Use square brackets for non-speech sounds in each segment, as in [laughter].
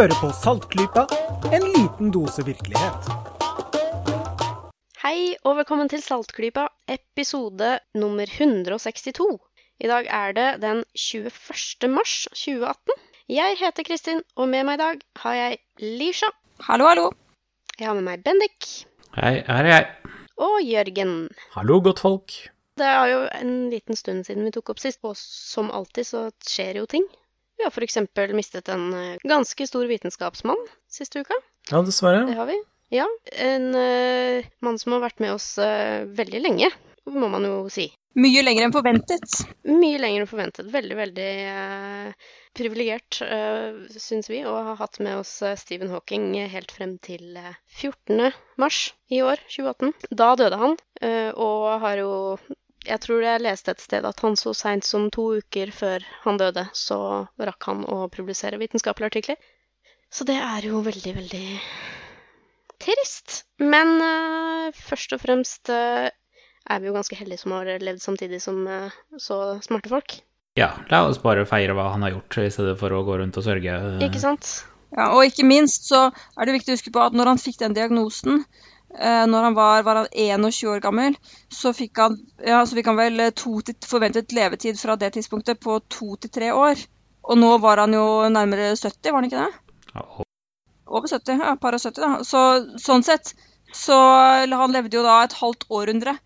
Hører på Saltklypa, en liten dose virkelighet. Hei og velkommen til Saltklypa, episode nummer 162. I dag er det den 21. mars 2018. Jeg heter Kristin, og med meg i dag har jeg Lisha. Hallo, hallo. Jeg har med meg Bendik Hei, her er jeg. og Jørgen. Hallo, godtfolk. Det er jo en liten stund siden vi tok opp sist, og som alltid så skjer jo ting. Vi har f.eks. mistet en eh, ganske stor vitenskapsmann siste uka. Ja, dessverre. Det har vi. Ja. En uh, mann som har vært med oss uh, veldig lenge, må man jo si. Mye lenger enn forventet. Mye lenger enn forventet. Veldig, veldig uh, privilegert, uh, syns vi, å ha hatt med oss Stephen Hawking helt frem til eh, 14. mars i år, 2018. Da døde han, eh, og har jo Jeg tror jeg leste et sted at han så seint som to uker før han døde, så rakk han å publisere vitenskapelige artikler. Så det er jo veldig, veldig trist. Men uh, først og fremst uh, er vi jo ganske heldige som har levd samtidig som uh, så smarte folk. Ja, la oss bare feire hva han har gjort, i stedet for å gå rundt og sørge. Ikke sant? Ja, og ikke minst så er det viktig å huske på at når han fikk den diagnosen, eh, når han var, var han 21 år gammel, så fikk han, ja, så fikk han vel eh, to til, forventet levetid fra det tidspunktet på to til tre år. Og nå var han jo nærmere 70, var han ikke det? Ja, Over 70, ja, par og 70 da. Så sånn sett, så han levde jo da et halvt århundre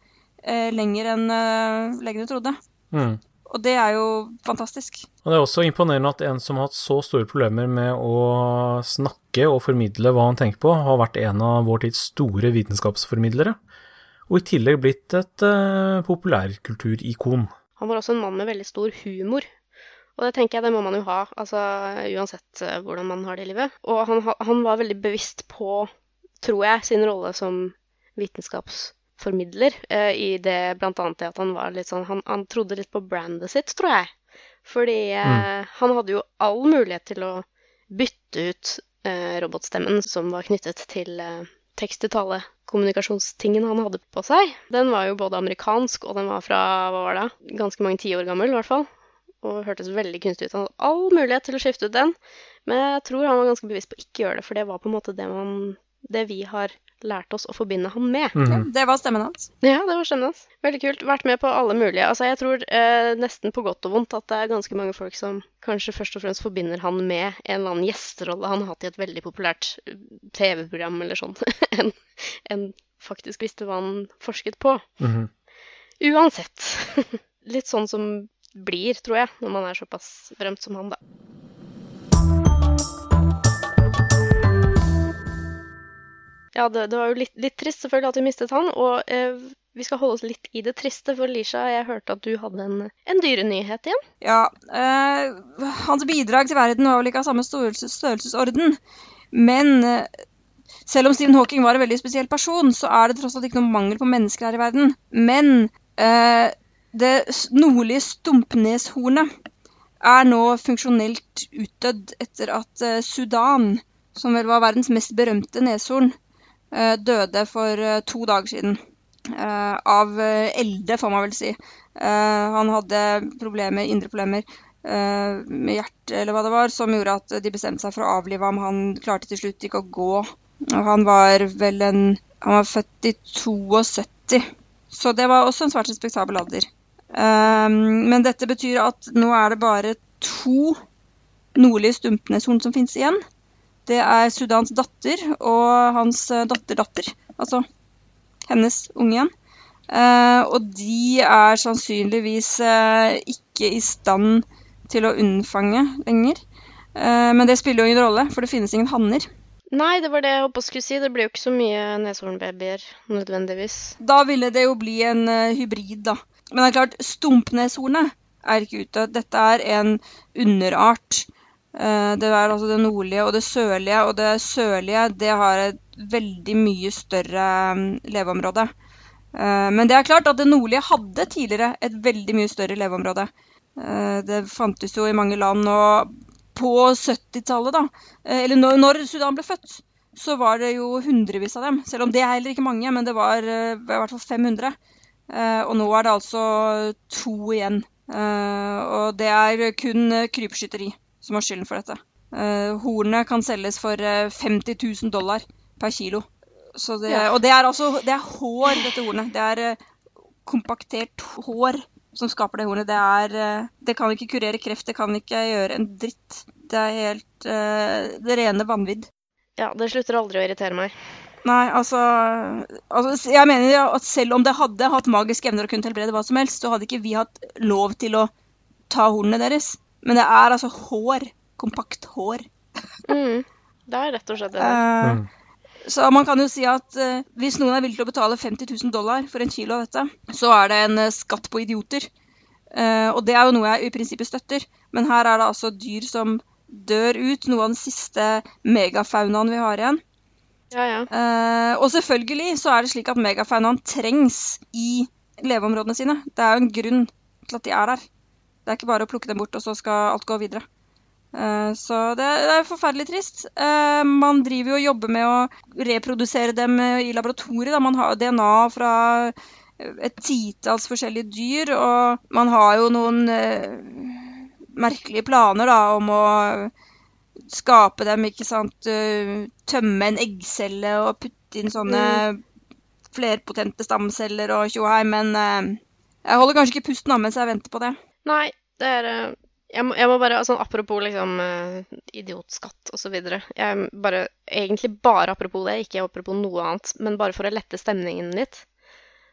eh, lenger enn eh, legene trodde. Mm. Og det er jo fantastisk. Og det er også imponerende at en som har hatt så store problemer med å snakke og formidle hva han tenker på, har vært en av vår tids store vitenskapsformidlere, og i tillegg blitt et uh, populærkulturikon. Han var også en mann med veldig stor humor. Og det tenker jeg, det må man jo ha, altså uansett eh, hvordan man har det i livet. Og han, han var veldig bevisst på, tror jeg, sin rolle som vitenskapsformidler, eh, i det annet det at han var litt sånn Han, han trodde litt på brandet sitt, tror jeg. Fordi mm. han hadde jo all mulighet til å bytte ut eh, robotstemmen som var knyttet til eh, tekst-til-tale-kommunikasjonstingen han hadde på seg. Den var jo både amerikansk, og den var fra hva var det, ganske mange tiår gammel, i hvert fall. Og hørtes veldig kunstig ut. Han hadde all mulighet til å skifte ut den, men jeg tror han var ganske bevisst på å ikke gjøre det, for det var på en måte det, man, det vi har lært oss å forbinde han med. Mm det var stemmen hans. Ja, det var stemmen hans. Veldig kult. Vært med på alle mulige. Altså, jeg tror eh, nesten på godt og vondt at det er ganske mange folk som kanskje først og fremst forbinder han med en eller annen gjesterolle han har hatt i et veldig populært eh, TV-program eller sånn, [laughs] enn en faktisk visste hva han forsket på. Mhm. Uansett. [laughs] Litt sånn som blir, tror jeg, når man er såpass berømt som han, da. Ja, det, det var jo litt, litt trist selvfølgelig at vi mistet han, og eh, vi skal holde oss litt i det triste, for Lisha, jeg hørte at du hadde en, en dyrenyhet igjen. Ja, eh, hans bidrag til verden var vel ikke av samme størrelses, størrelsesorden. Men eh, selv om Stephen Hawking var en veldig spesiell person, så er det tross alt ikke noen mangel på mennesker her i verden. Men eh, det nordlige stumpneshornet er nå funksjonelt utdødd etter at eh, Sudan, som vel var verdens mest berømte neshorn, døde for eh, to dager siden. Eh, av eh, elde, får man vel si. Eh, han hadde problemer, indre problemer eh, med hjertet eller hva det var, som gjorde at de bestemte seg for å avlive ham. Han klarte til slutt ikke å gå. Han var vel en Han var født i 72, så det var også en svært respektabel alder. Eh, men dette betyr at nå er det bare to nordlige stumpneshorn som finnes igjen. Det er Sudans datter og hans eh, datterdatter. Altså hennes unge igjen. Eh, og de er sannsynligvis eh, ikke i stand til å unnfange lenger. Men det spiller jo ingen rolle, for det finnes ingen hanner. Nei, det var det jeg håpa skulle si. Det blir jo ikke så mye neshornbabyer nødvendigvis. Da ville det jo bli en hybrid, da. Men det er klart, stumpneshornet er ikke ute. Dette er en underart. Eh, det er altså det nordlige og det sørlige, og det sørlige det har et veldig mye større mm, leveområde. Eh, Men det er klart at det nordlige hadde tidligere et veldig mye større leveområde. Eh, Det fantes jo i mange land, og på 70-tallet, da, eller når, Sudan ble født, så var det jo hundrevis av dem. Selv om det er heller ikke mange, men det var i hvert fall 500. Eh, Og nå er det altså to igjen. Og det er kun krypskytteri som har skylden for dette. Uh, hornet kan selges for uh, 50 000 dollar per kilo. Det, ja. Og det er altså det er hår, dette hornet. Det er uh, kompaktert hår som skaper det hornet. Det, er, det kan ikke kurere kreft, det kan ikke gjøre en dritt. Det er helt det rene vanvidd. Ja, det slutter aldri å irritere meg. Nei, altså, altså, Jeg mener at selv om det hadde hatt magiske evner og kunne helbrede hva som helst, så hadde ikke vi hatt lov til å ta hornene deres. Men det er altså hår. Kompakt hår. Mm, det er rett og slett det. Uh, så man kan jo si at uh, hvis noen er villig til å betale 50 000 dollar for en kilo av dette, så er det en uh, skatt på idioter. og det er jo noe jeg i prinsippet støtter. Men her er det altså dyr som dør ut. Noe av den siste megafaunaen vi har igjen. Ja, ja. og selvfølgelig så er det slik at megafaunaen trengs i leveområdene sine. Det er jo en grunn til at de er der. Det er ikke bare å plukke dem bort, og så skal alt gå videre. Eh, så det, er forferdelig trist. Eh, man driver jo og jobber med å reprodusere dem i laboratoriet. Man har DNA fra et titalls forskjellige dyr, og man har jo noen eh, merkelige planer da, om å skape dem, ikke sant Tømme en eggcelle og putte inn sånne mm. flerpotente stamceller og tjohei, men jeg holder kanskje ikke pusten av mens jeg venter på det. Nei, det er eh, jeg må, jeg må bare altså, Apropos liksom uh, idiotskatt osv. Jeg bare Egentlig bare apropos det, ikke apropos noe annet, men bare for å lette stemningen litt.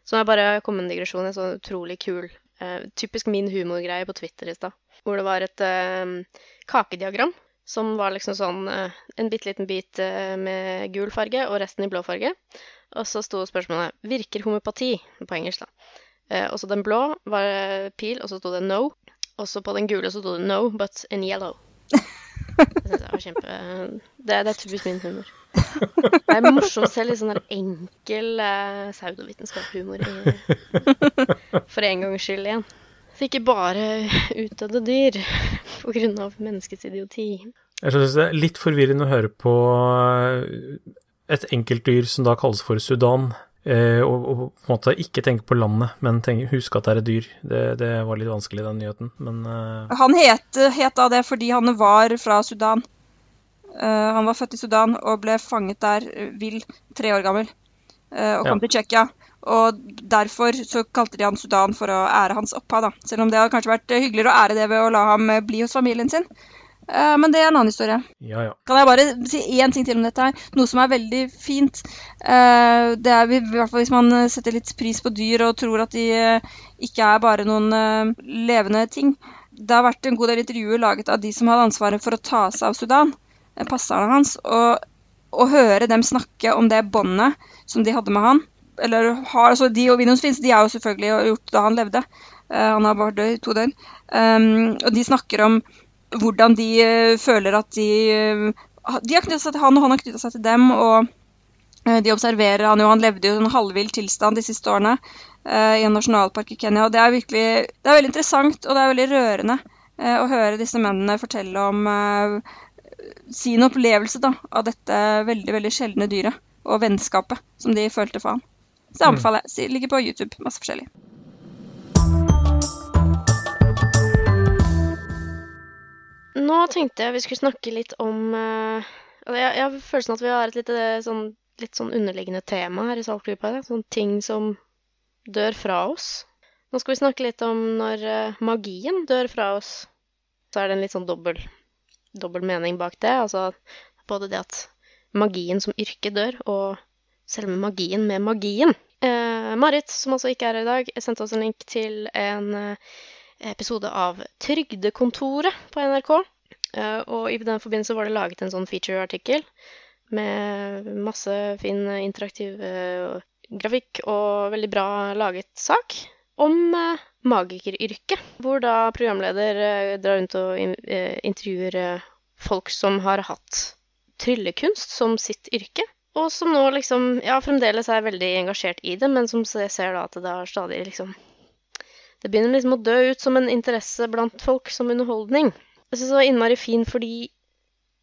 Så må jeg bare komme med en digresjon. En sånn utrolig kul uh, Typisk min humorgreie på Twitter i stad. Hvor det var et uh, kakediagram som var liksom sånn en bitte liten bit med gul farge og resten i blå farge. Og så sto spørsmålet 'Virker homopati?' på engelsk, da. Eh, og så den blå var pil, og så sto det 'no'. Og så på den gule så sto det 'no, but in yellow'. Det var kjempe Det, det er typisk min humor. Det er morsomt å se litt sånn enkel eh, pseudovitenskapshumor for en gangs skyld igjen. Så ikke bare utdødde dyr pga. menneskets idioti. Jeg synes det er litt forvirrende å høre på eh, et enkeltdyr som da kalles for Sudan. Eh, og, og, på en måte ikke tenke på landet, men tenke, huske at det er et dyr. Det, det var litt vanskelig, den nyheten, men uh... Han het, het, da det fordi han var fra Sudan. Uh, han var født i Sudan og ble fanget der vill, tre år gammel, og kom ja. til Tsjekkia. Og derfor så kalte de han Sudan for å ære hans opphav, da. Selv om det hadde kanskje vært hyggeligere å ære det ved å la ham bli hos familien sin. Uh, men det er en annen historie. Ja, ja. Kan jeg bare si én ting til om dette her? Noe som er veldig fint. Uh, det er i hvert fall hvis man setter litt pris på dyr og tror at de uh, ikke er bare noen levende ting. Det har vært en god del intervjuer laget av de som hadde ansvaret for å ta seg av Sudan, passerne hans, og å høre dem snakke om det båndet som de hadde med han. Eller har, altså De og Windows Fins de er jo selvfølgelig gjort da han levde. han har bare dødd i to døgn. Um, og de snakker om hvordan de uh, føler at de uh, De har knytta seg til han, og han har knytta seg til dem. og uh, de observerer han jo, han levde jo i en halvvill tilstand de siste årene i en nasjonalpark i Kenya. og Det er virkelig, det er veldig interessant og det er veldig rørende å høre disse mennene fortelle om sin opplevelse da, av dette veldig veldig sjeldne dyret og vennskapet som de følte for han. Så det mm. anbefaler jeg. Ligger på YouTube. Masse forskjellig. Nå tenkte jeg vi skulle snakke litt om uh, jeg, jeg, har følelsen at vi har et litt sånn, litt sånn underliggende tema her i Saltklypa. Sånne ting som dør fra oss. Nå skal vi snakke litt om når uh, magien dør fra oss. Så er det en litt sånn dobbel, dobbel mening bak det. Altså både det at magien som yrke dør, og selve magien med magien. Uh, Marit, som også ikke er her i dag, sendte oss en link til en uh, episode av Trygdekontoret på NRK. Eh, og i den forbindelse var det laget en sånn feature-artikkel med masse fin interaktiv eh, grafikk og veldig bra laget sak om eh, magikeryrket. Hvor da programleder drar rundt og intervjuer folk som har hatt tryllekunst som sitt yrke. Og som nå liksom, ja, fremdeles er veldig engasjert i det, men som ser da at det har stadig liksom det begynner liksom å dø ut som en interesse blant folk som underholdning. Jeg syns det var innmari fin fordi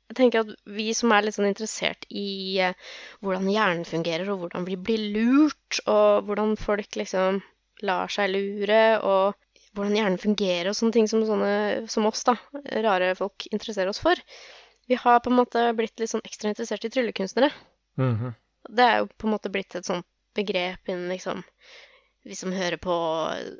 jeg tenker at vi som er litt sånn interessert i uh, hvordan hjernen fungerer, og hvordan vi blir lurt, og hvordan folk liksom lar seg lure, og hvordan hjernen fungerer, og sånne ting som sånne som oss, da, rare folk, interesserer oss for. Vi har på en måte blitt litt sånn ekstra interessert i tryllekunstnere. Mhm. Det er jo på en måte blitt et sånt begrep innen liksom Vi som hører på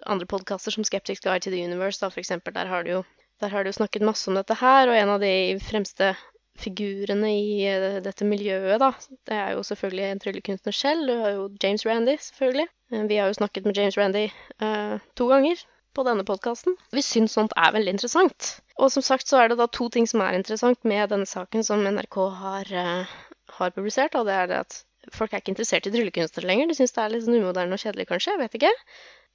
andre podkaster som Skeptics Guide to the Universe, da, for eksempel, der har jo der har du jo snakket masse om dette her, og en av de fremste figurene i eh, dette miljøet, da, det er jo selvfølgelig en tryllekunstner selv. Du har jo James Randy, selvfølgelig. Eh, Vi har jo snakket med James Randy uh, to ganger på denne podkasten. Vi syns sånt er veldig interessant. Og som sagt så er det da to ting som er interessant med denne saken som NRK har, uh, har publisert, og det er det at folk er ikke interessert i tryllekunstnere lenger. De syns det er litt sånn umoderne og kjedelig, kanskje. Jeg vet ikke.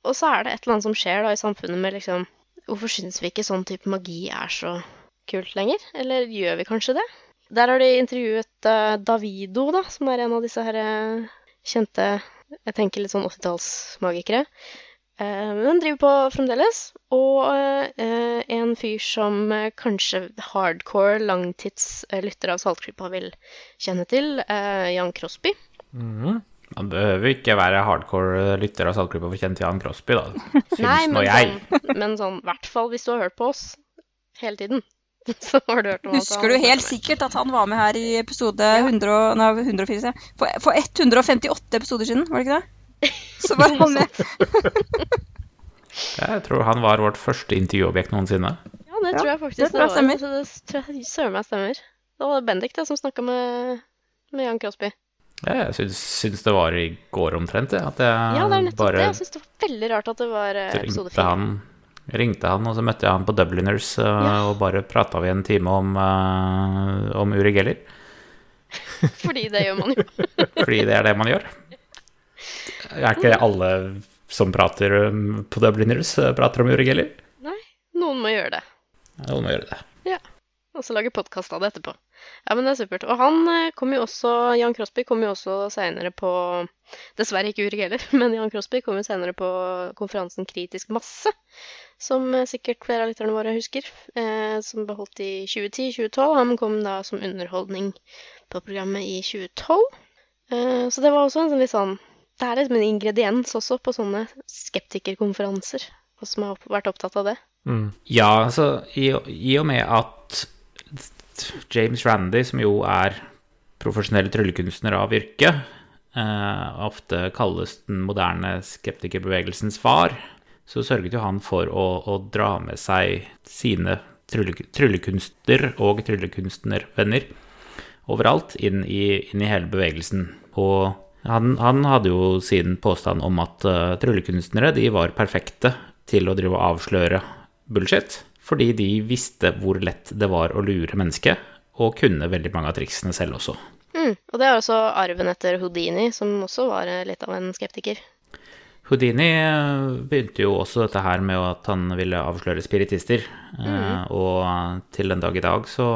Og så er det et eller annet som skjer da i samfunnet med liksom Hvorfor syns vi ikke sånn type magi er så kult lenger? Eller gjør vi kanskje det? Der har de intervjuet uh, Davido, da, som er en av disse her uh, kjente Jeg tenker litt sånn 80-tallsmagikere. Eh, men driver på fremdeles. Og eh, en fyr som eh, kanskje hardcore langtidslytter av Saltklypa vil kjenne til, eh, Jan Crosby. Mhm. Man behøver ikke være hardcore lytter av Saltklypa for å kjenne til Jan Crosby, da. Syns Nei, nå men jeg. sånn, men sånn, i hvert fall hvis du har hørt på oss hele tiden. [laughs] Så har du hørt om Husker du helt sikkert at han var med her i episode 100, nei, 104? For, for 158 episoder siden, var det ikke det? [laughs] Så var han med. [laughs] Jeg tror han var vårt første intervjuobjekt noensinne. Ja, det tror jeg faktisk det tror jeg var. stemmer. Så det tror jeg søren meg stemmer. Det var Bendik da, som snakka med, med Jan Crosby. Jeg syns, syns det var i går omtrent, jeg. At jeg Ja, det er nettopp bare det. Jeg syns det var veldig rart at det var eh, episode fire. han, ringte han, og så møtte jeg han på Dubliners, eh, Ja. og bare prata vi en time om, uh, om Uri Geller. [laughs] Fordi det gjør man jo. Fordi det er det man gjør. Er ikke alle som prater um, på Dubliners, prater om Uri Geller? Nei, noen må gjøre det. Noen må gjøre det. Og så lage podkast av det etterpå. Ja, men det er supert. Og han eh, kom jo også Jan Crosby kom jo også seinere på Dessverre ikke Uri Geller, [laughs] men Jan Crosby kom jo seinere på konferansen Kritisk masse, som eh, sikkert flere av lytterne våre husker, eh, som ble holdt i 2010-2012. Han kom da som underholdning på programmet i 2012. Eh, så det var også en sånn litt sånn Det er liksom en ingrediens også på sånne skeptikerkonferanser, og som har vært opptatt av det. Mm. Ja, altså i, i og med at James Randy, som jo er profesjonell tryllekunstner av yrke, eh, ofte kalles den moderne skeptikerbevegelsens far, så sørget jo han for å, å dra med seg sine trylle, tryllekunster og tryllekunstnervenner overalt inn i, inn i hele bevegelsen. Og han, han hadde jo sin påstand om at uh, tryllekunstnere de var perfekte til å drive og avsløre bullshit, fordi de visste hvor lett det var å lure mennesket, og kunne veldig mange av triksene selv også. Mm. Og det er også arven etter Houdini, som også var eh, litt av en skeptiker. Houdini eh, begynte jo også dette her med at han ville avsløre spiritister, eh, og til den dag i dag så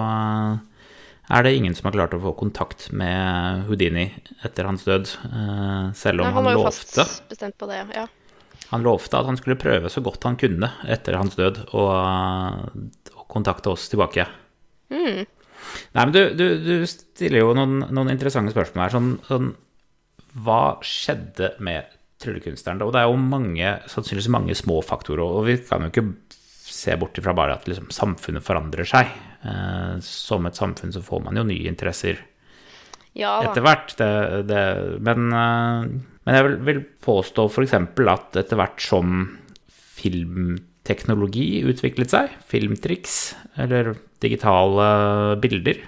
er det ingen som har klart å få kontakt med Houdini etter hans død, eh, selv om Nei, han, han lovte det, ja. Han lovte at han skulle prøve så godt han kunne etter hans død å kontakte oss tilbake. Mm. Nei, men du, du, du stiller jo noen, noen interessante spørsmål her. Sånn, sånn Hva skjedde med tryllekunstneren? Og det er jo mange, sannsynligvis mange små faktorer, og vi kan jo ikke se bort ifra bare at liksom, samfunnet forandrer seg. Eh, som et samfunn så får man jo nye interesser Ja etter hvert. Men, eh, men jeg vil, vil påstå f.eks. at etter hvert som filmteknologi utviklet seg, filmtriks eller digitale bilder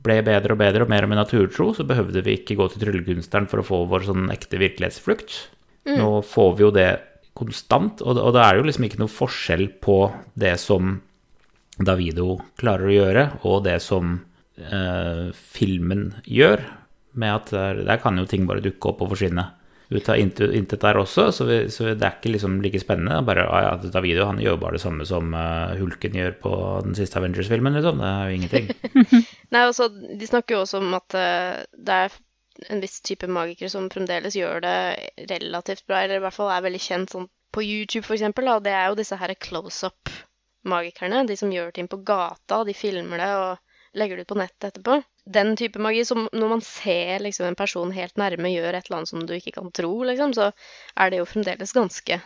ble bedre og bedre og mer og mer naturtro, så behøvde vi ikke gå til tryllekunstneren for å få vår sånn ekte virkelighetsflukt. Nå får vi jo det konstant, og og det er jo liksom ikke noe forskjell på det som Davido klarer å gjøre, og det som eh, filmen gjør, med at der, der kan jo ting bare dukke opp og forsvinne ut av intet, der også, så, vi, så det er ikke liksom like spennende. Bare, at Davido han gjør bare det samme som uh, Hulken gjør på den siste Avengers-filmen, liksom. Det er jo ingenting. [laughs] Nei, altså, de snakker jo også om at uh, det er en viss type magikere som fremdeles gjør det relativt bra, eller i hvert fall er veldig kjent sånn på YouTube, eksempel, og det er jo disse her close-up-magikerne, de som gjør ting på gata, de filmer det og legger det ut på nettet etterpå. Den type magi som når man ser liksom en person helt nærme gjør et eller annet som du ikke kan tro, liksom, så er det jo fremdeles ganske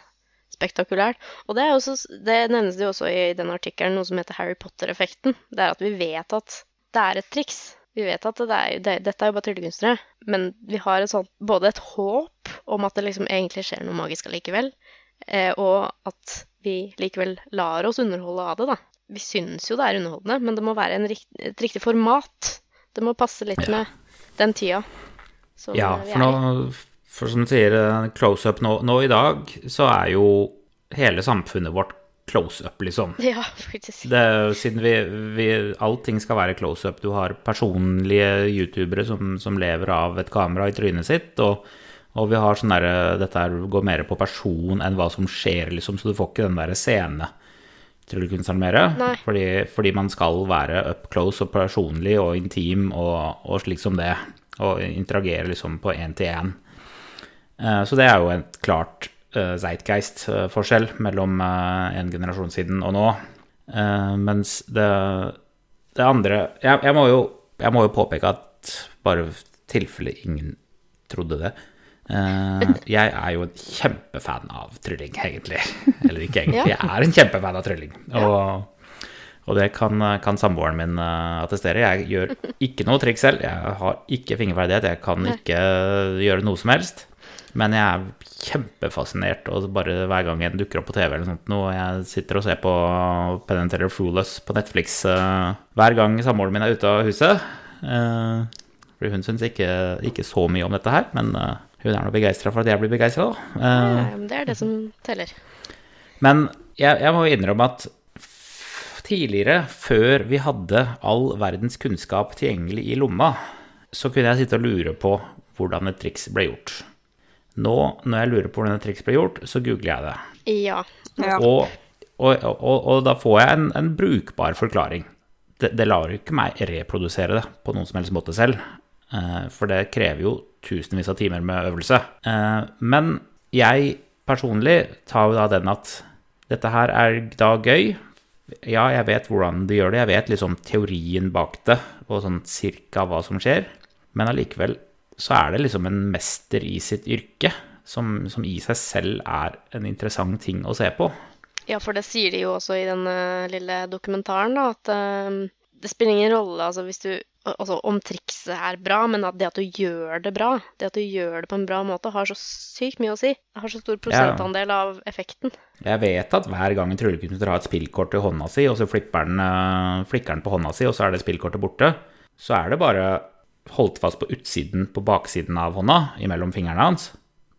spektakulært. Og det, også, det nevnes det jo også i den artikkelen, noe som heter Harry Potter-effekten. Det er at vi vet at det er et triks. Vi vet at det er, det, dette er jo bare tryllekunstnere, men vi har et sånt, både et håp om at det liksom egentlig skjer noe magisk allikevel, eh, og at vi likevel lar oss underholde av det, da. Vi syns jo det er underholdende, men det må være en rikt, et riktig format. Det må passe litt med den tida. som Ja, vi for, er i. nå, for som du sier, eh, close up nå, nå i dag, så er jo hele samfunnet vårt close up, liksom. [laughs] Ja, faktisk. Det, siden vi, vi Allting skal være close up. Du har personlige youtubere som, som lever av et kamera i trynet sitt, og, og vi har sånn der, Dette her går mer på person enn hva som skjer, liksom, så du får ikke den derre scene tryllekunstneren mer. Fordi, fordi man skal være up close og personlig og intim og, og slik som det. Og interagere liksom på én til én. Eh, Så det er jo et klart eh, Zeitgeist-forskjell mellom eh, en generasjon siden og nå. Eh, Mens det, det andre jeg, jeg, må jo, jeg må jo påpeke at bare i tilfelle ingen trodde det eh, [laughs] Jeg er jo en kjempefan av trylling, egentlig. Eller ikke [laughs] egentlig, jeg er en kjempefan av trylling. Og, og det kan, kan samboeren min eh, attestere. Jeg gjør ikke noe triks selv. Jeg har ikke fingerferdighet. Jeg kan ikke gjøre noe som helst. Men jeg er kjempefascinert, og bare hver gang jeg dukker opp på TV eller noe sånt, og jeg sitter og ser på Penn Teller Foolus på Netflix uh, hver gang samboeren min er ute av huset. Uh, fordi hun syns ikke, ikke så mye om dette her, men uh, hun er nå begeistra for at jeg blir begeistra, da. Ja, det er det som teller. men jeg, jeg må innrømme at tidligere, før vi hadde all verdens kunnskap tilgjengelig i lomma, så kunne jeg sitte og lure på hvordan et triks ble gjort. Nå, når jeg lurer på hvordan et triks ble gjort, så googler jeg det. Ja. Ja. Og, og, og, og da får jeg en, en brukbar forklaring. Det, det lar jo ikke meg reprodusere det på noen som helst måte selv, eh, for det krever jo tusenvis av timer med øvelse. Eh, men jeg personlig tar jo da den at dette her er da gøy. Ja, jeg vet hvordan de gjør det, jeg vet liksom teorien bak det, og sånn cirka hva som skjer. Men allikevel så er det liksom en mester i sitt yrke, som, som i seg selv er en interessant ting å se på. Ja, for det sier de jo også i den eh, lille dokumentaren, da, at eh, det spiller ingen rolle altså, hvis du, altså, om trikset er bra, men at det at du gjør det bra, det at du gjør det på en bra måte, har så sykt mye å si. Det har så stor prosentandel av effekten. Jeg vet at hver gang en tryllekunstner har et spillkort i hånda si, og så flipper den, eh, flikker den på hånda si, og så er det spillkortet borte, så er det bare holdt fast på utsiden, på baksiden av hånda, imellom fingrene hans.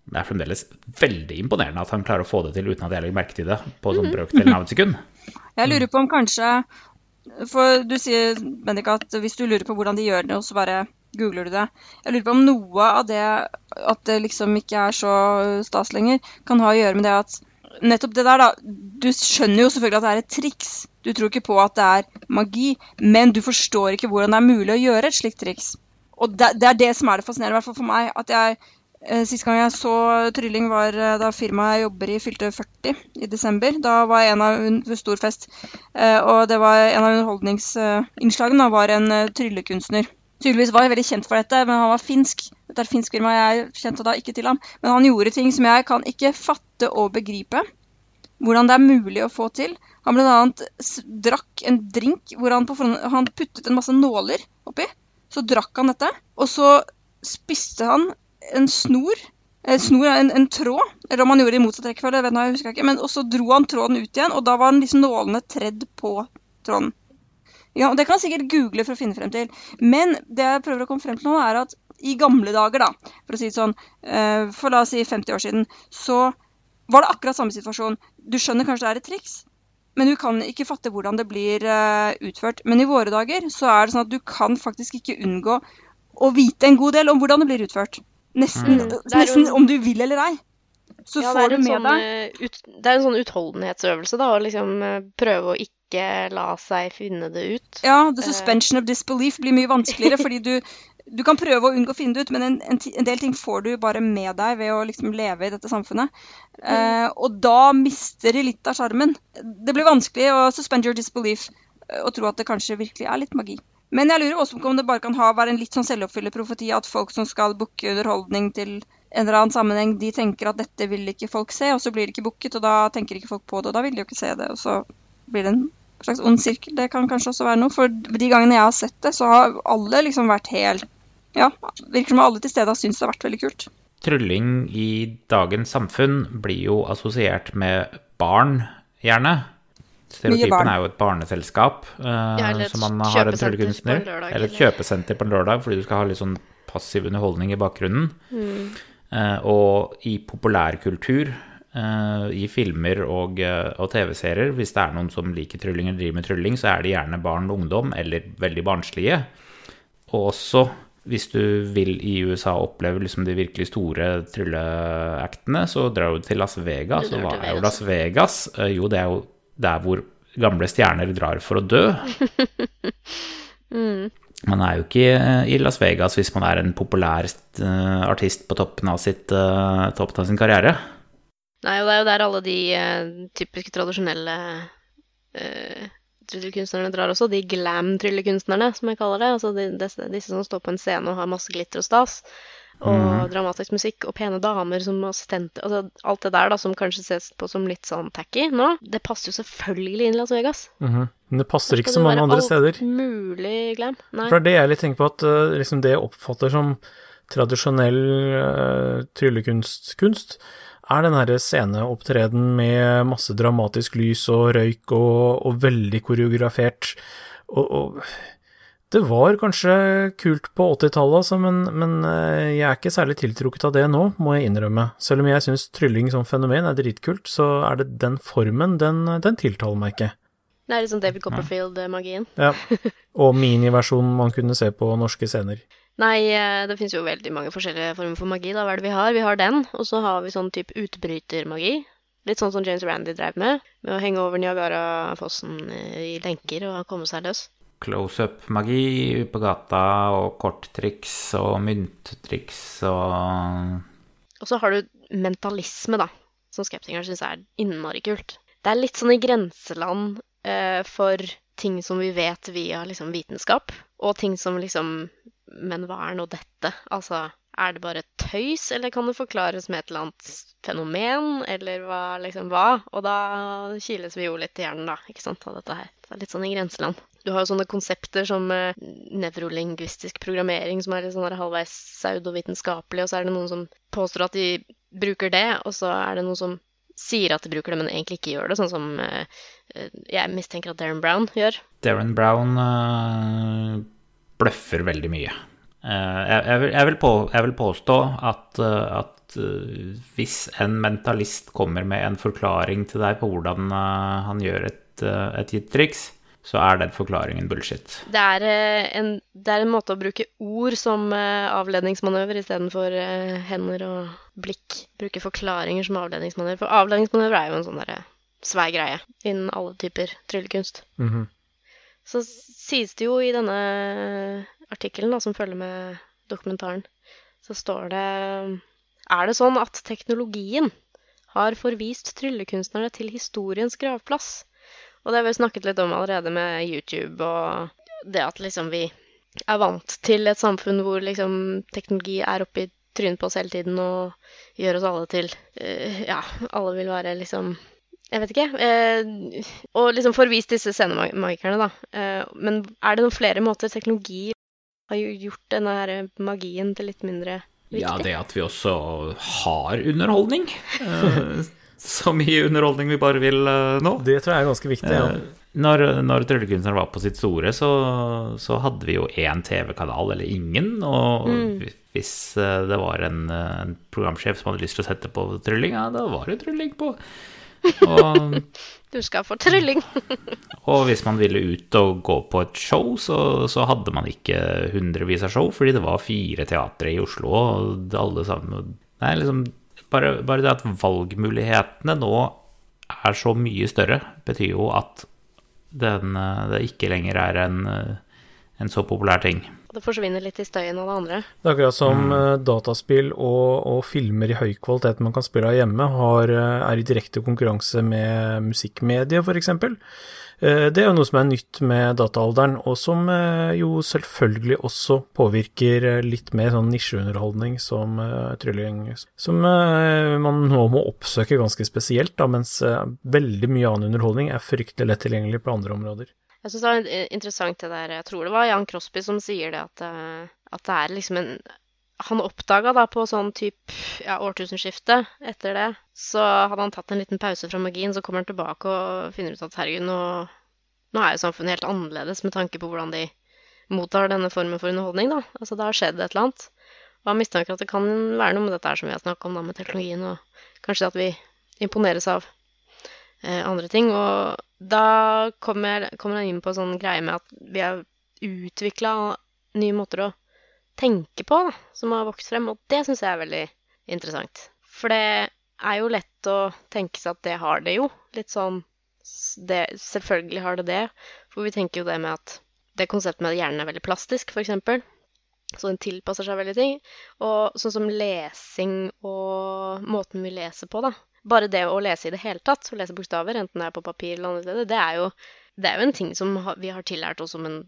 Det er fremdeles veldig imponerende at han klarer å få det til uten at jeg legger merke til det på sånn brøkdelen av et sekund. [laughs] Jeg lurer på om kanskje For du sier, Bendik, at hvis du lurer på hvordan de gjør det, og så bare googler du det. Jeg lurer på om noe av det at det liksom ikke er så stas lenger, kan ha å gjøre med det at Nettopp det der, da. Du skjønner jo selvfølgelig at det er et triks. Du tror ikke på at det er magi, men du forstår ikke hvordan det er mulig å gjøre et slikt triks. Og det, det er det som er det fascinerende, i hvert fall for meg. At jeg eh, Sist gang jeg så trylling, var eh, da firmaet jeg jobber i, fylte 40 i desember. Da var en av un stor fest. Eh, og det var en av underholdningsinnslagene da var en tryllekunstner. Tydeligvis var jeg veldig kjent for dette, men han var finsk. Dette er finsk firma, jeg kjente da ikke til ham. Men han gjorde ting som jeg kan ikke fatte og begripe. Hvordan det er mulig å få til. Han bl.a. drakk en drink hvor han, på han puttet en masse nåler oppi. Så drakk han dette, og så spiste han en snor. En snor, en, en tråd, eller om han gjorde det i motsatt rekkefølge, vet jeg, husker jeg ikke. Men og så dro han tråden ut igjen, og da var liksom nålene tredd på tråden. Ja, og Det kan jeg sikkert google for å finne frem til. Men det jeg prøver å komme frem til nå, er at i gamle dager, da, for å si det sånn, eh, for la oss si 50 år siden, så var det akkurat samme situasjon. Du skjønner kanskje det er et triks, men du kan ikke fatte hvordan det blir eh, utført. Men i våre dager så er det sånn at du kan faktisk ikke unngå å vite en god del om hvordan det blir utført. Nesten, Mm. Det er jo- om du vil eller ei. Så Ja, får du med sånn, deg eh, ut, det er en sånn utholdenhetsøvelse, da, å liksom eh, prøve å ikke la seg finne det ut. Ja, the suspension of disbelief blir mye vanskeligere, [laughs] fordi du, du kan prøve å unngå å finne det ut, men en, en, en del ting får du bare med deg ved å liksom leve i dette samfunnet. Eh, og da mister de litt av sjarmen. Det blir vanskelig å suspend your disbelief eh, og tro at det kanskje virkelig er litt magi. Men jeg lurer også på om det bare kan ha, være en litt sånn selvoppfyllende profeti at folk som skal booke underholdning til en eller annen sammenheng, de tenker at dette vil ikke folk se, og så blir det ikke booket, og da tenker ikke folk på det, og da vil de jo ikke se det, og så blir det en slags ond sirkel. Det kan kanskje også være noe. For de gangene jeg har sett det, så har alle liksom vært helt Ja, virker som alle til stede har syntes det har vært veldig kult. Trylling i dagens samfunn blir jo assosiert med barn, gjerne. Stereotypen er jo et barneselskap, eh, Ja, et man har en tryllekunstner. Eller et kjøpesenter på en lørdag, fordi du skal ha litt sånn passiv underholdning i bakgrunnen. Eh, og i populærkultur, eh, i filmer og, og TV-serier, hvis det er noen som liker trylling eller driver med trylling, så er det gjerne barn og ungdom, eller veldig barnslige. Og også hvis du vil i USA oppleve liksom de virkelig store trylleactene, så drar du til Las Vegas. Og hva er jo Las Vegas? Eh, Jo, det er jo der hvor gamle stjerner drar for å dø. [laughs] Man er jo ikke i Las Vegas hvis man er en populær eh, artist på toppen av, sitt, eh, toppen av sin karriere. Nei, og det er jo der alle de eh, typiske tradisjonelle uh, tryllekunstnerne drar også. De glam-tryllekunstnerne, som jeg kaller det. Altså de, disse, disse som står på en scene og har masse glitter og stas. Og dramatisk musikk og pene damer som assistenter. Altså alt det der da, som kanskje ses på som litt sånn tacky nå, det passer jo selvfølgelig inn i Las Vegas. Mhm. Men det passer ikke Skal så det mange være andre alt steder. mulig glam. Nei. For det er det jeg litt tenker på, at eh, liksom det jeg oppfatter som tradisjonell uh, tryllekunst, kunst, er den herre sceneopptreden med masse dramatisk lys og røyk og, og veldig koreografert. Og, og det var kanskje kult på 80-tallet, altså, men, men eh, jeg er ikke særlig tiltrukket av det nå, må jeg innrømme. Selv om jeg syns trylling som fenomen er dritkult, så er det den formen, den, den tiltaler meg ikke. Det er litt sånn David Copperfield-magien. Ja. [laughs] Og miniversjonen man kunne se på norske scener. Nei, eh, det finnes jo veldig mange forskjellige former for magi. Da. Hva er det vi har? Vi har den, og så har vi sånn type utbrytermagi. Litt sånn som James Randy drev med, med å henge over Niagarafossen i lenker og komme seg løs. Close-up-magi på gata og korttriks og mynttriks og Og så har du mentalisme, da, som skeptikeren syns er innmari kult. Det er litt sånn i grenseland eh, for ting som vi vet via liksom vitenskap, og ting som liksom Men hva er nå dette? Altså, er det bare tøys, eller kan det forklares med et eller annet fenomen, eller hva, liksom hva? Og da kiles vi jo litt i hjernen, da, ikke sant, av dette her. Det er litt sånn i grenseland. Du har jo sånne konsepter som eh, nevrolingvistisk programmering, som er litt sånn halvveis pseudovitenskapelig, og så er det noen som påstår at de bruker det, og så er det noen som sier at de bruker det, men egentlig ikke gjør det, sånn som eh, eh, jeg mistenker at Darren Brown gjør. Darren Brown øh, bløffer veldig mye. Eh, jeg, jeg, vil, jeg, vil på, jeg vil påstå at, øh, at øh, hvis en mentalist kommer med en forklaring til deg på hvordan han gjør et, et gitt triks, så er den forklaringen bullshit. Det er, eh, en, det er en måte å bruke ord som eh, avledningsmanøver istedenfor hender og blikk. Bruke forklaringer som avledningsmanøver. For avledningsmanøver er jo en sånn derre svær greie innen alle typer tryllekunst. Mhm. Så sies det jo i denne artikkelen som følger med dokumentaren, så står det Er det sånn at teknologien har forvist tryllekunstnerne til historiens gravplass? Og det har vi snakket litt om allerede med YouTube og det at liksom vi er vant til et samfunn hvor liksom teknologi er oppi trynet på oss hele tiden og gjør oss alle til uh, Ja, alle vil være liksom jeg vet ikke. Eh, og liksom forvist disse scenemagikerne, da. Eh, men er det noen flere måter teknologi har jo gjort denne her magien til litt mindre viktig? Ja, det at vi også har underholdning. Eh, [laughs] så mye underholdning vi bare vil eh, nå. Det tror jeg er ganske viktig. Ja. Eh, Når, når tryllekunstneren var på sitt store, så, så hadde vi jo én TV-kanal eller ingen. Og hvis eh, det var en, eh, en programsjef som hadde lyst til å sette på trylling, ja, da var det trylling på. Og, [laughs] Du skal få trylling. [laughs] og hvis man ville ut og gå på et show, så, så hadde man ikke hundrevis av show, fordi det var fire teatre i Oslo, og alle sammen Nei, liksom bare, bare det at valgmulighetene nå er så mye større, betyr jo at den, eh, det ikke lenger er en, eh, en så populær ting. Det forsvinner litt i støyen av det andre. Det er akkurat som mm. dataspill og, og filmer i høy kvalitet man kan spille av hjemme, har, eh, er i direkte konkurranse med musikkmediet, f.eks. Eh, Det er jo noe som er nytt med dataalderen, og som eh, jo selvfølgelig også påvirker eh, litt mer sånn nisjeunderholdning som eh, trylling, som eh, man nå må oppsøke ganske spesielt, da, mens eh, veldig mye annen underholdning er fryktelig lett tilgjengelig på andre områder. Jeg syns det var interessant det der Jeg tror det var Jan Crosby som sier det, at, eh, at det er liksom en Han oppdaga da på sånn type ja, årtusenskiftet etter det, så hadde han tatt en liten pause fra magien, så kommer han tilbake og finner ut at herregud, nå, nå er jo samfunnet helt annerledes med tanke på hvordan de mottar denne formen for underholdning, da. Altså det har skjedd et eller annet. Og han mistenker at det kan være noe med dette her som vi har snakka om, da, med teknologien, og kanskje at vi imponeres av eh, andre ting. Og da kommer, kommer han inn på sånn greie med at vi har utvikla nye måter å tenke på, da, som har vokst frem, og det syns jeg er veldig interessant. For det er jo lett å tenke seg at det har det jo. Litt sånn det, Selvfølgelig har det det, for vi tenker jo det med at det konseptet med at hjernen er veldig plastisk, f.eks. Så den tilpasser seg veldig ting. Og sånn som lesing og måten vi leser på, da. Bare det å lese i det hele tatt, å lese bokstaver, enten det er på papir eller andre steder, det er jo, det er jo en ting som vi har tillært oss som en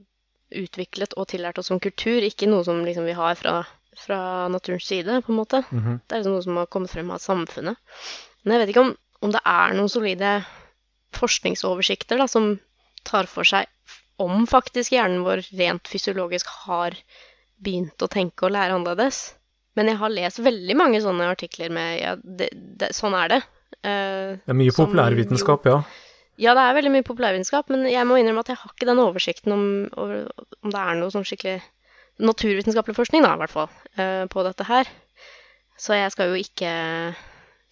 utviklet og tillært oss som kultur, ikke noe som liksom vi har fra, fra naturens side, på en måte. Mhm. Det er liksom noe som har kommet frem av samfunnet. Men jeg vet ikke om, om det er noen solide forskningsoversikter da, som tar for seg om faktisk hjernen vår rent fysiologisk har begynt å tenke og lære annerledes. Men jeg har lest veldig mange sånne artikler med ja, det, det, sånn er det. Eh, Det er mye som populærvitenskap, ja. ja, det er veldig mye populærvitenskap, men jeg må innrømme at jeg har ikke den oversikten om, om det er noe sånn skikkelig naturvitenskapelig forskning, da, i hvert fall, eh, på dette her. Så jeg skal jo ikke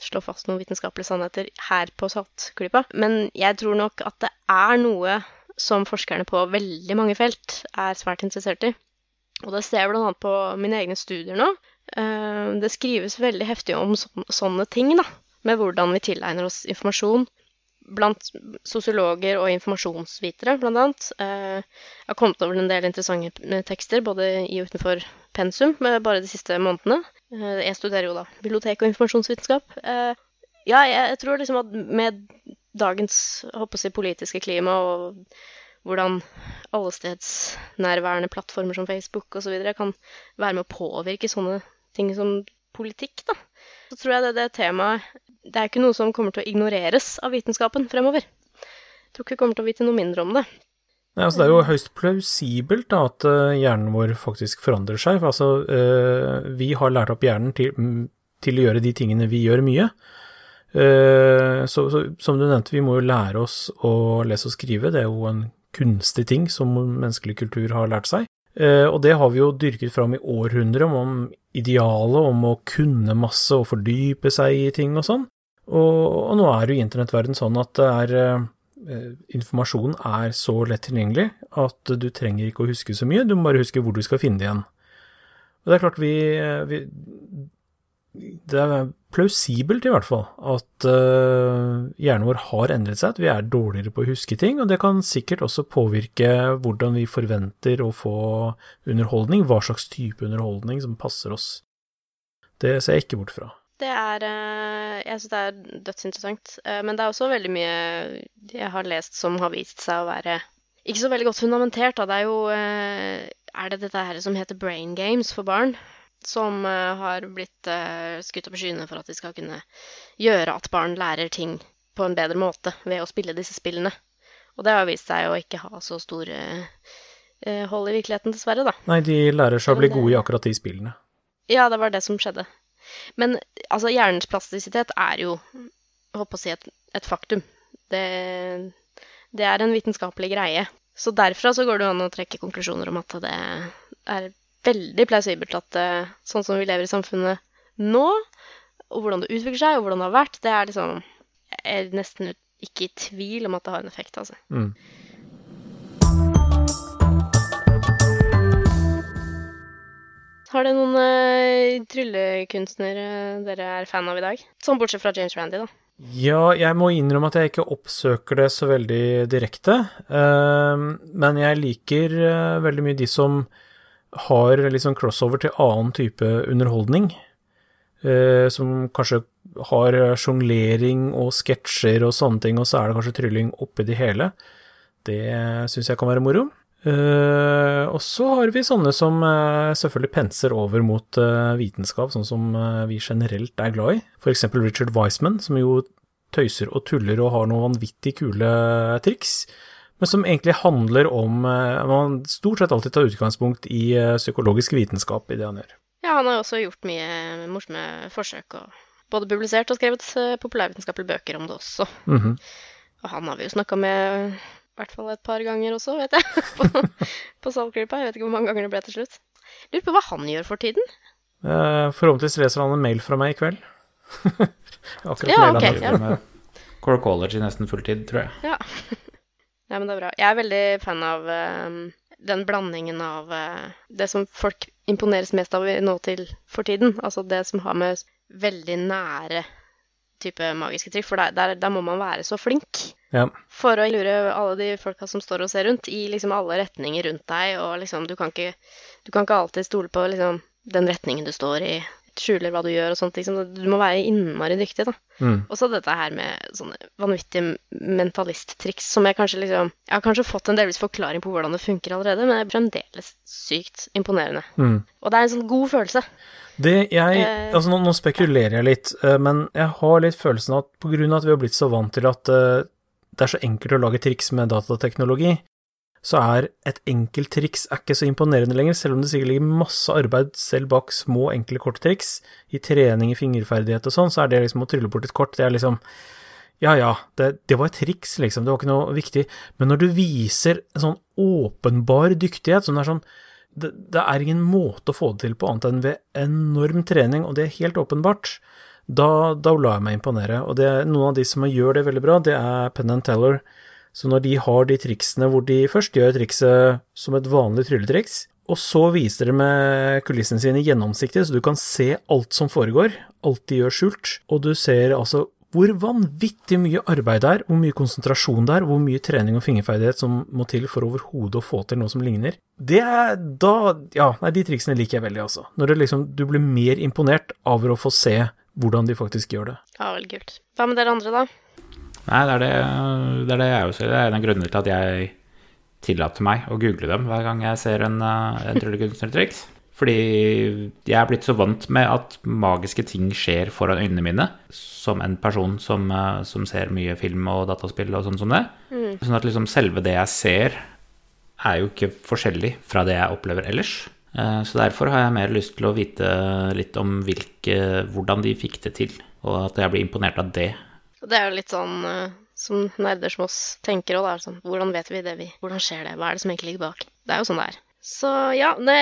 slå fast noen vitenskapelige sannheter her på Saltklypa. Men jeg tror nok at det er noe som forskerne på veldig mange felt er svært interessert i. Og det ser jeg bl.a. på mine egne studier nå. Eh, Det skrives veldig heftig om sånne, ting, da. Med hvordan vi tilegner oss informasjon blant sosiologer og informasjonsvitere, blant annet. Eh, Jeg har kommet over en del interessante eh, tekster, både i og utenfor pensum, eh, bare de siste månedene. Eh, Jeg studerer jo da bibliotek og informasjonsvitenskap. Eh, Ja, jeg tror liksom at med dagens håper jeg, politiske klima og hvordan allestedsnærværende plattformer som Facebook osv. kan være med å påvirke sånne ting som politikk, da. Så tror jeg det, det temaet Det er ikke noe som kommer til å ignoreres av vitenskapen fremover. Jeg tror ikke vi kommer til å vite noe mindre om det. Nei, altså det er jo høyst plausibelt da, at eh, hjernen vår faktisk forandrer seg. For altså, eh, vi har lært opp hjernen til, til å gjøre de tingene vi gjør mye. Eh, så, så som du nevnte, vi må jo lære oss å lese og skrive. Det er jo en kunstig ting som menneskelig kultur har lært seg. Eh, og det har vi jo dyrket fram i århundrer, om, idealet om å kunne masse og fordype seg i ting og sånn. Og, nå er jo internettverden sånn at er eh, eh, informasjon er så lett tilgjengelig at du trenger ikke å huske så mye, du må bare huske hvor du skal finne det igjen. Og det er klart vi, eh, vi Det er plausibelt i hvert fall at uh, hjernen vår har endret seg, at vi er dårligere på å huske ting, og det kan sikkert også påvirke hvordan vi forventer å få underholdning, hva slags type underholdning som passer oss. Det ser jeg ikke bort fra. Det er eh, Jeg syns det er dødsinteressant. Eh, Men det er også veldig mye jeg har lest som har vist seg å være ikke så veldig godt fundamentert. Da. Det er jo Er det dette her som heter brain games for barn? Som eh, har blitt eh, skutt opp i skyene for at de skal kunne gjøre at barn lærer ting på en bedre måte ved å spille disse spillene. Og det har vist seg å ikke ha så store eh, hold i virkeligheten, dessverre, da. Nei, de lærer seg å bli gode i akkurat de spillene. Ja, det var det som skjedde. Men altså, hjernens plastisitet er jo, håper å si, et, et faktum. Det, det er en vitenskapelig greie. Så derfra så går det an å trekke konklusjoner om at det er veldig plausibelt at eh, sånn som vi lever i samfunnet nå, og hvordan det utvikler seg, og hvordan det har vært, det er liksom Jeg er nesten ikke i tvil om at det har en effekt, altså. Mm. Har det noen uh, tryllekunstnere dere er fan av i dag? Sånn bortsett fra James Randy, da. Ja, jeg må innrømme at jeg ikke oppsøker det så veldig direkte, Uh, men jeg liker uh, veldig mye de som har litt sånn crossover til annen type underholdning. Eh, som kanskje har sjonglering og sketsjer og sånne ting, og så er det kanskje trylling oppi det hele. Det syns jeg kan være moro. Eh, og så har vi sånne som eh, selvfølgelig penser over mot eh, vitenskap, sånn som eh, vi generelt er glad i. Eksempel Richard Wiseman, som jo tøyser og tuller og har noen vanvittig kule triks. Men som egentlig handler om eh, Man stort sett alltid tar utgangspunkt i eh, psykologisk vitenskap i det han gjør. Ja, han har også gjort mye morsomme forsøk, og både publisert og skrevet eh, populærvitenskapelige bøker om det også. Mhm. Og han har vi jo snakka med i hvert fall et par ganger også, vet jeg, [laughs] på, på Saltgripa. Jeg vet ikke hvor mange ganger det ble til slutt. Lurer på hva han gjør for tiden. Eh, Forhåpentligvis leser han en mail fra meg i kveld. [laughs] Akkurat Ja, mailen ok, han- ja. Med Core College i nesten fulltid, tror jeg. Ja. Nei, men det er bra. Jeg er veldig fan av eh, den blandingen av uh, det som folk imponeres mest av nå til for tiden. Altså det som har med veldig nære type magiske trikk, for der, der, der må man være så flink. Ja. For å lure alle de folka som står og ser rundt, i liksom alle retninger rundt deg, og liksom du kan ikke, du kan ikke alltid stole på liksom den retningen du står i, skjuler hva du gjør og sånt. Liksom. Du må være innmari dyktig, da. Mm. Og så dette her med sånne vanvittige mentalisttriks som jeg kanskje liksom Jeg har kanskje fått en delvis forklaring på hvordan det funker allerede, men det er fremdeles sykt imponerende. Mm. Og det er en sånn god følelse. Det jeg, Eh. altså nå, nå spekulerer jeg litt, eh, men jeg har litt følelsen av at på grunn av at vi har blitt så vant til at eh, det er så enkelt å lage triks med datateknologi, så er et enkelt triks er ikke så imponerende lenger, selv om det sikkert ligger masse arbeid selv bak små, enkle korttriks. I trening i fingerferdighet og sånn, så er det liksom å trylle bort et kort, det er liksom ja ja, det, det var et triks, liksom, det var ikke noe viktig. Men når du viser en sånn åpenbar dyktighet, som er sånn det, det er ingen måte å få det til på annet enn ved enorm trening, og det er helt åpenbart. Da, da lar jeg meg imponere. Og det, noen av de som gjør det veldig bra, det er Penn and Teller. Så når de har de triksene hvor de først gjør trikset som et vanlig trylletriks, og så viser de med kulissene sine gjennomsiktig, så du kan se alt som foregår, alt de gjør skjult, og du ser altså hvor vanvittig mye arbeid det er, hvor mye konsentrasjon det er, hvor mye trening og fingerferdighet som må til for overhodet å få til noe som ligner. Det er da Ja, nei, de triksene liker jeg veldig, altså. Når liksom, du blir mer imponert over å få se hvordan de faktisk gjør det. Ja, veldig kult. Hva med dere andre, da? Nei, det er det, det, er det jeg også Det er en av grunnene til at jeg tillater meg å google dem hver gang jeg ser en, eh, en tryllekunstnertriks. Fordi jeg er blitt så vant med at magiske ting skjer foran øynene mine, som en person som, eh, som ser mye film og dataspill og sånn som det. Sånn at liksom selve det jeg ser, er jo ikke forskjellig fra det jeg opplever ellers. Eh, Så derfor har jeg mer lyst til å vite litt om hvilke, hvordan de fikk det til, og at jeg blir imponert av det. Og Det er jo litt sånn eh, som nerder som oss tenker òg, sånn Hvordan vet vi det vi Hvordan skjer det? Hva er det som egentlig ligger bak? Det er jo sånn det er. Så ja, det,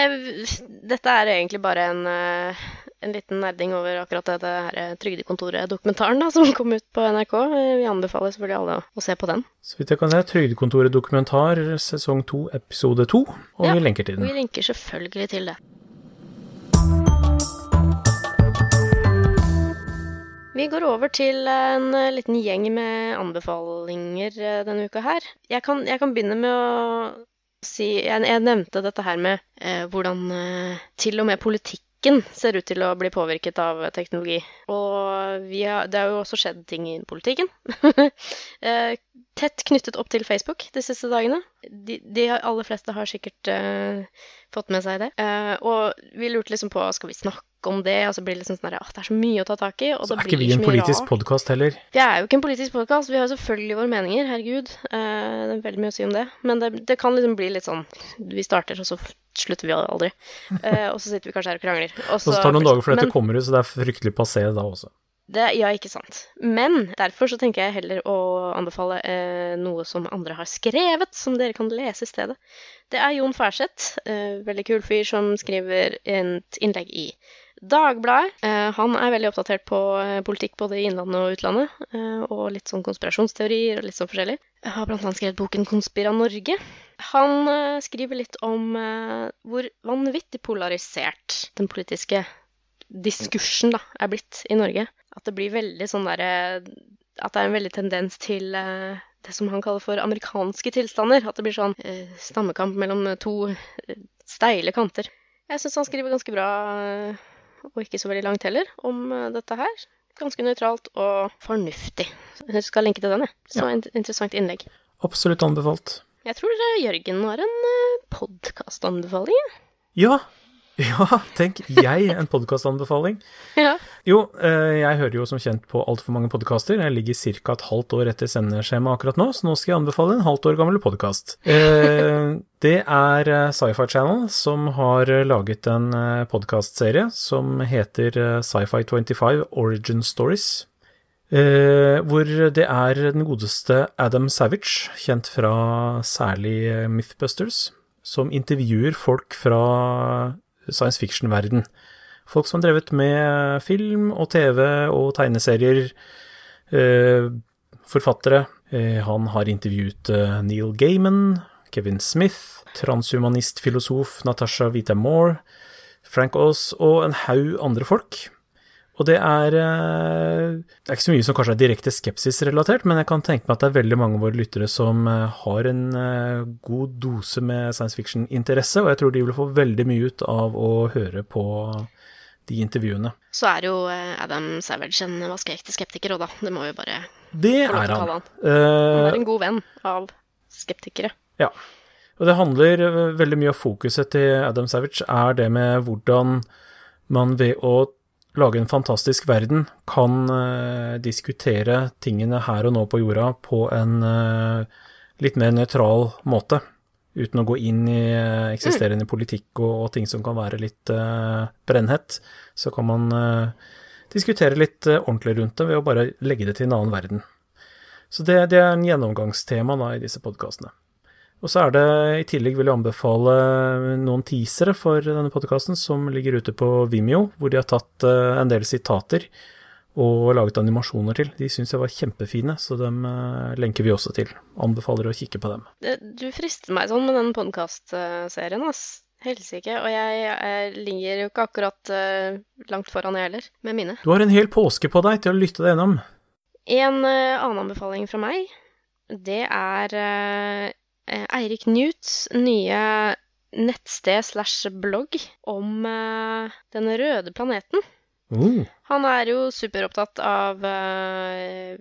dette er egentlig bare en, eh, en liten nerding over akkurat det, her eh, Trygdekontoret-dokumentaren da, [laughs] som kom ut på NRK. Vi anbefaler selvfølgelig alle å, se på den. Så vidt jeg kan se, Trygdekontoret dokumentar, sesong to, episode to, og Ja, vi lenker til Ja, vi lenker linker selvfølgelig til det. Vi går over til en eh, liten gjeng med anbefalinger eh, denne uka her. Jeg kan, jeg kan begynne med å si Jeg, jeg nevnte dette her med eh, hvordan eh, til og med politikken ser ut til å bli påvirket av teknologi. Og har, det har jo også skjedd ting i politikken. [laughs] eh, tett knyttet opp til Facebook de siste dagene. De, de aller fleste har sikkert eh, fått med seg det. Og vi lurte liksom på skal vi snakke om det, og så blir det liksom sånn at det er så mye å ta tak i. Og Så det er ikke vi en politisk podkast heller. Vi er jo ikke en politisk podkast, vi har jo selvfølgelig våre meninger, herregud. Eh, det er veldig mye å si om det. Men det, det kan liksom bli litt sånn Vi starter, og så slutter vi aldri. Eh, og så sitter vi kanskje her og krangler. [laughs] Og så tar det noen dager før dette kommer ut, så det er fryktelig passé da også. det, ja, ikke sant. Men derfor så tenker jeg heller å anbefale eh, noe som andre har skrevet, som dere kan lese i stedet. Det er Jon Færseth, eh, veldig kul fyr, som skriver et innlegg i Dagbladet. Eh, han er veldig oppdatert på eh, politikk både i innlandet og utlandet, eh, og litt sånn konspirasjonsteorier og litt sånn forskjellig. Jeg har blant annet skrevet boken 'Konspira Norge'. Han skriver litt om hvor vanvittig polarisert den politiske diskursen da, er blitt i Norge. At det blir veldig sånn derre At det er en veldig tendens til det som han kaller for amerikanske tilstander. At det blir sånn stammekamp mellom to steile kanter. Jeg syns han skriver ganske bra, og ikke så veldig langt heller, om eh, dette her. Ganske nøytralt og fornuftig. Jeg skal linke til den, jeg. Så Ja. interessant innlegg. Absolutt anbefalt. Jeg tror eh, Jørgen har en uh, podkastanbefaling. Ja, [laughs] ja, tenk jeg, en podkastanbefaling. [laughs] Ja. Jo, eh, jeg hører jo som kjent på altfor mange podkaster. Jeg ligger ca. et halvt år etter sendeskjema akkurat nå, så nå skal jeg anbefale en halvt år gammel podkast. [laughs] Det er eh, Sci-Fi Channel som har eh, laget en podkastserie som heter eh, Sci-Fi 25 Origin Stories. Eh, hvor det er den godeste Adam Savage, kjent fra særlig eh, Mythbusters, som intervjuer folk fra science fiction-verden. Folk som har drevet med film og TV og tegneserier, eh, forfattere. Eh, han har intervjuet eh, Neil Gaiman, Kevin Smith, transhumanist-filosof Natasha Vita Moore, Frank Aas og en haug andre folk. Og det er eh, Det er ikke så mye som kanskje er direkte skepsisrelatert, men jeg kan tenke meg at det er veldig mange av våre lyttere som eh, har en eh, god dose med science fiction-interesse, og jeg tror de vil få veldig mye ut av å høre på de intervjuene. Så er jo Adam Savage en vaskeekte skeptiker òg, da. Det må vi bare Det er å han. kalle han. Han er en god venn av skeptikere. Ja. Og det handler veldig mye av fokuset til Adam Savage er det med hvordan man ved å lage en fantastisk verden kan uh, diskutere tingene her og nå på jorda på en uh, litt mer nøytral måte. Uten å gå inn i eh, eksisterende politikk og, og ting som kan være litt brennhett. Så kan man diskutere litt ordentlig rundt det ved å bare legge det til en annen verden. Så det, det er en gjennomgangstema da, i disse podkastene. Og så er det i tillegg vil jeg anbefale noen teasere for denne podkasten som ligger ute på Vimeo, hvor de har tatt eh, en del sitater og laget animasjoner til. De syns jeg var kjempefine, så dem eh, lenker vi også til. Anbefaler å kikke på dem. Du frister meg sånn med den podkastserien, ass. Helsike. Og jeg, jeg ligger jo ikke akkurat eh, langt foran, jeg heller, med mine. Du har en hel påske på deg til å lytte deg gjennom. En annen anbefaling fra meg, det er Eirik Newts nye nettsted slash blogg om eh, den røde planeten. Mm. Han er jo superopptatt av eh,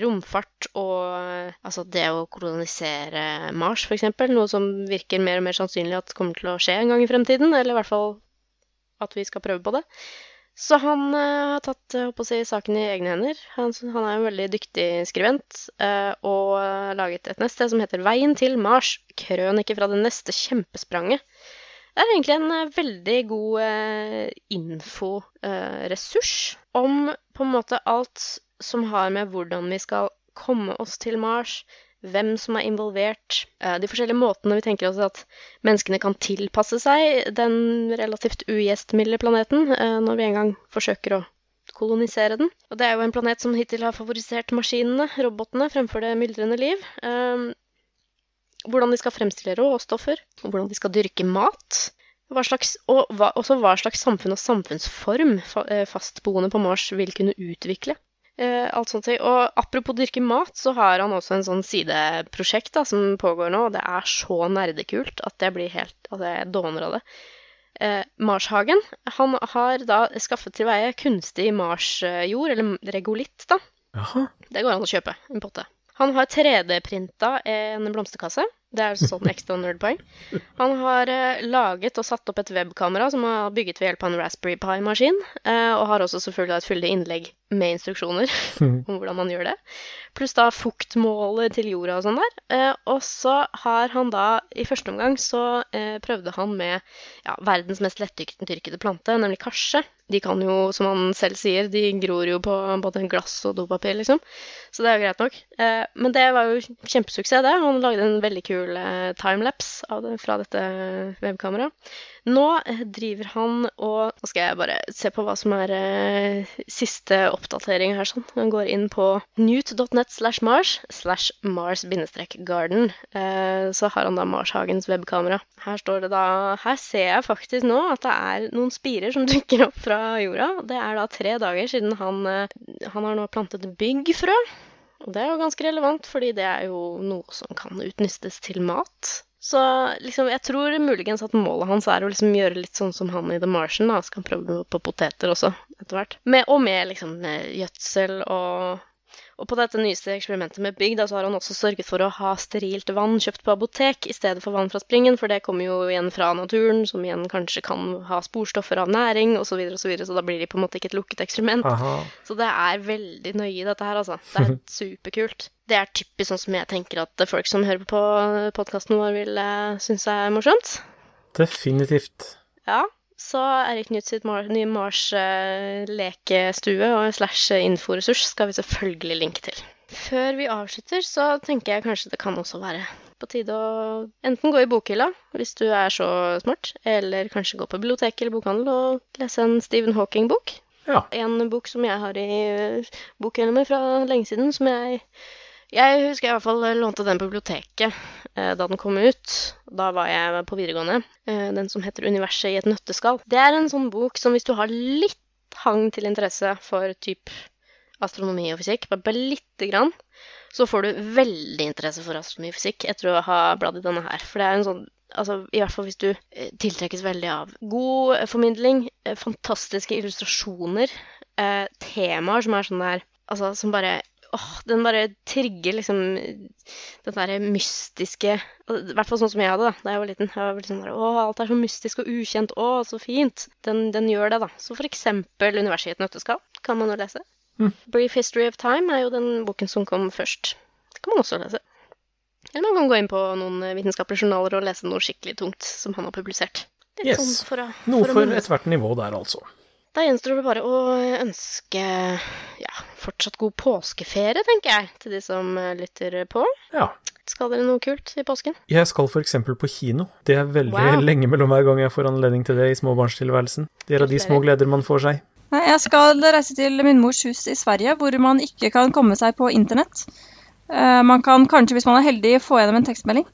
romfart og eh, altså det å kolonisere Mars, f.eks. Noe som virker mer og mer sannsynlig at kommer til å skje en gang i fremtiden. Eller i hvert fall at vi skal prøve på det. Så han eh, har tatt eh, si, saken i egne hender. Han, han er en veldig dyktig skribent eh, og har laget et nettsted som heter Veien til Mars. Krønike fra det neste kjempespranget. Det er egentlig en veldig god eh, inforessurs om på en måte alt som har med hvordan vi skal komme oss til Mars, hvem som er involvert, eh, de forskjellige måtene vi tenker oss at menneskene kan tilpasse seg den relativt ugjestmilde planeten eh, når vi en gang forsøker å kolonisere den. Og det er jo en planet som hittil har favorisert maskinene, robotene, fremfor det myldrende liv. Eh, hvordan de skal fremstille råstoffer, og hvordan de skal dyrke mat. Hva slags, og hva, også hva slags samfunn og samfunnsform fa, fastboende på Mars vil kunne utvikle. Eh, alt sånt. Og apropos dyrke mat, så har han også en sånn sideprosjekt da, som pågår nå, og det er så nerdekult at jeg blir helt Altså, jeg dåner av det. Eh, Marshagen. Han har da skaffet til veie kunstig marsjord, eller regolitt, da. Aha. Det går an å kjøpe, en potte. Han har 3D-printa en blomsterkasse. Det er sånn ekstra nerdpoeng. Han har eh, laget og satt opp et webkamera som er bygget ved hjelp av en Raspberry Pi-maskin, eh, og har også selvfølgelig et fyldig innlegg med instruksjoner [laughs] om hvordan man gjør det. Pluss da fuktmåler til jorda og sånn der. Eh, og så har han da, i første omgang så eh, prøvde han med ja, verdens mest lettdyrkede plante, nemlig karse. De kan jo, som han selv sier, de gror jo på både glass og dopapir, liksom. Så det er jo greit nok. Eh, men det var jo kjempesuksess, det. Han lagde en veldig kul eh, timelapse fra dette webkameraet. Nå eh, driver han og Nå skal jeg bare se på hva som er eh, siste oppdatering her, sånn. Han går inn på newt.net slash mars slash mars-garden. Eh, så har han da Marshagens webkamera. Her står det da Her ser jeg faktisk nå at det er noen spirer som [laughs] dukker opp fra jorda. Det er da tre dager siden han eh, Han har nå plantet byggfrø. Og det er jo ganske relevant, fordi det er jo noe som kan utnyttes til mat. Så liksom, jeg tror muligens at målet hans er å liksom gjøre litt sånn som han i The Martian, da. Så kan han prøve på poteter også, etter hvert. Og med liksom gjødsel og og på dette nyeste eksperimentet med bygg da, så har han også sørget for å ha sterilt vann kjøpt på apotek i stedet for vann fra springen, for det kommer jo igjen fra naturen, som igjen kanskje kan ha sporstoffer av næring osv., så, videre, og så, videre, så da blir de på en måte ikke et lukket eksperiment. Aha. Så det er veldig nøye i dette her, altså. Det er [laughs] superkult. Det er typisk sånn som jeg tenker at folk som hører på podkasten vår, vil uh, synes er morsomt. Definitivt. Ja, så Erik Knut sitt nye Mars-lekestue og slash inforessurs skal vi selvfølgelig linke til. Før vi avslutter, så tenker jeg kanskje det kan også være på tide å enten gå i bokhylla, hvis du er så smart, eller kanskje gå på biblioteket eller bokhandel og lese en Stephen Hawking-bok. Ja. En bok som jeg har i bokhylla mi fra lenge siden, som jeg jeg husker jeg i hvert fall lånte den på biblioteket eh, da den kom ut. Da var jeg på videregående. Eh, den som heter 'Universet i et nøtteskall'. Det er en sånn bok som hvis du har litt hang til interesse for typ astronomi og fysikk, bare lite grann, så får du veldig interesse for astronomi og fysikk etter å ha bladd i denne her. For det er en sånn Altså, I hvert fall hvis du eh, tiltrekkes veldig av god eh, formidling, eh, fantastiske illustrasjoner, eh, temaer som er sånn der Altså, som bare åh, den bare trigger liksom den derre mystiske I hvert fall sånn som jeg hadde da da jeg var liten. Jeg var veldig sånn der, Å, alt er så mystisk og ukjent. Å, så fint. Den, den gjør det, da. Så for eksempel 'Universet i et nøtteskall' kan man jo lese. Mm. 'Brief History of Time' er jo den boken som kom først. Det kan man også lese. Eller man kan gå inn på noen vitenskapelige journaler og lese noe skikkelig tungt som han har publisert. Litt Yes. sånn for å, Noe for ethvert nivå der, altså. Da gjenstår det bare å ønske ja, fortsatt god påskeferie, tenker jeg, til de som eh, lytter på. Ja. Skal dere noe kult i påsken? Jeg skal f.eks. på kino. Det er veldig Wow. [laughs] lenge mellom hver gang jeg får anledning til det i småbarnstilværelsen. Det er av de små gleder man får seg. Nei, jeg skal reise til min mors hus i Sverige, hvor man ikke kan komme seg på internett. Eh, man kan kanskje, hvis man er heldig, få gjennom en tekstmelding.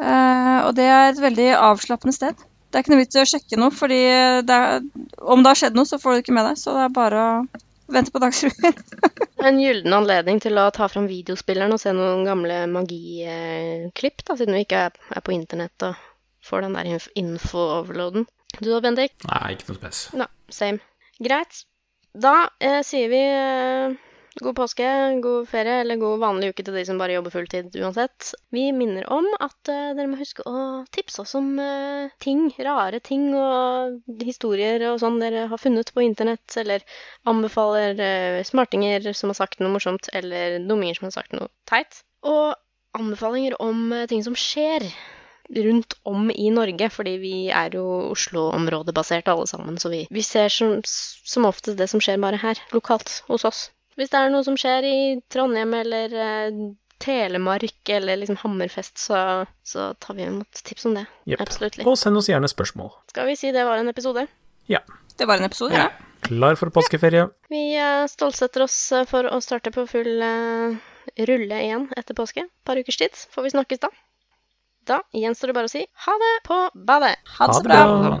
Eh, og det er et veldig avslappende sted. Det er ikke noe vits i å sjekke noe, fordi det er, om det har skjedd noe, så får du det ikke med deg. Så det er bare å vente på Dagsrevyen. [laughs] En gyllen anledning til å ta fram videospilleren og se noen gamle magiklipp, da, siden vi ikke er, på internett og får den der info-overloaden. Du da, Bendik? Nei, ikke noe spes. No, same. Greit. Da eh, sier vi eh, god påske, god ferie eller god vanlig uke til de som bare jobber fulltid uansett. Vi minner om at uh, dere må huske å tipse oss om uh, ting, rare ting og historier og sånn dere har funnet på internett, eller anbefaler uh, smartinger som har sagt noe morsomt, eller dumminger som har sagt noe teit. Og anbefalinger om ting som skjer rundt om i Norge, fordi vi er jo Oslo-områdebasert alle sammen, så vi, vi ser som, som oftest det som skjer bare her, lokalt, hos oss. Hvis det er noe som skjer i Trondheim eller eh, Telemark eller liksom Hammerfest, så, så tar vi imot tips om det. Yep. Absolutt. Og send oss gjerne spørsmål. Skal vi si det var en episode? Ja. Det var en episode, ja. Klar for påskeferie. Vi eh, stålsetter oss eh, for å starte på full eh, rulle igjen etter påske. Et par ukers tid. Får vi snakkes da. Da gjenstår det bare å si ha det på badet. Ha det Ha så det bra.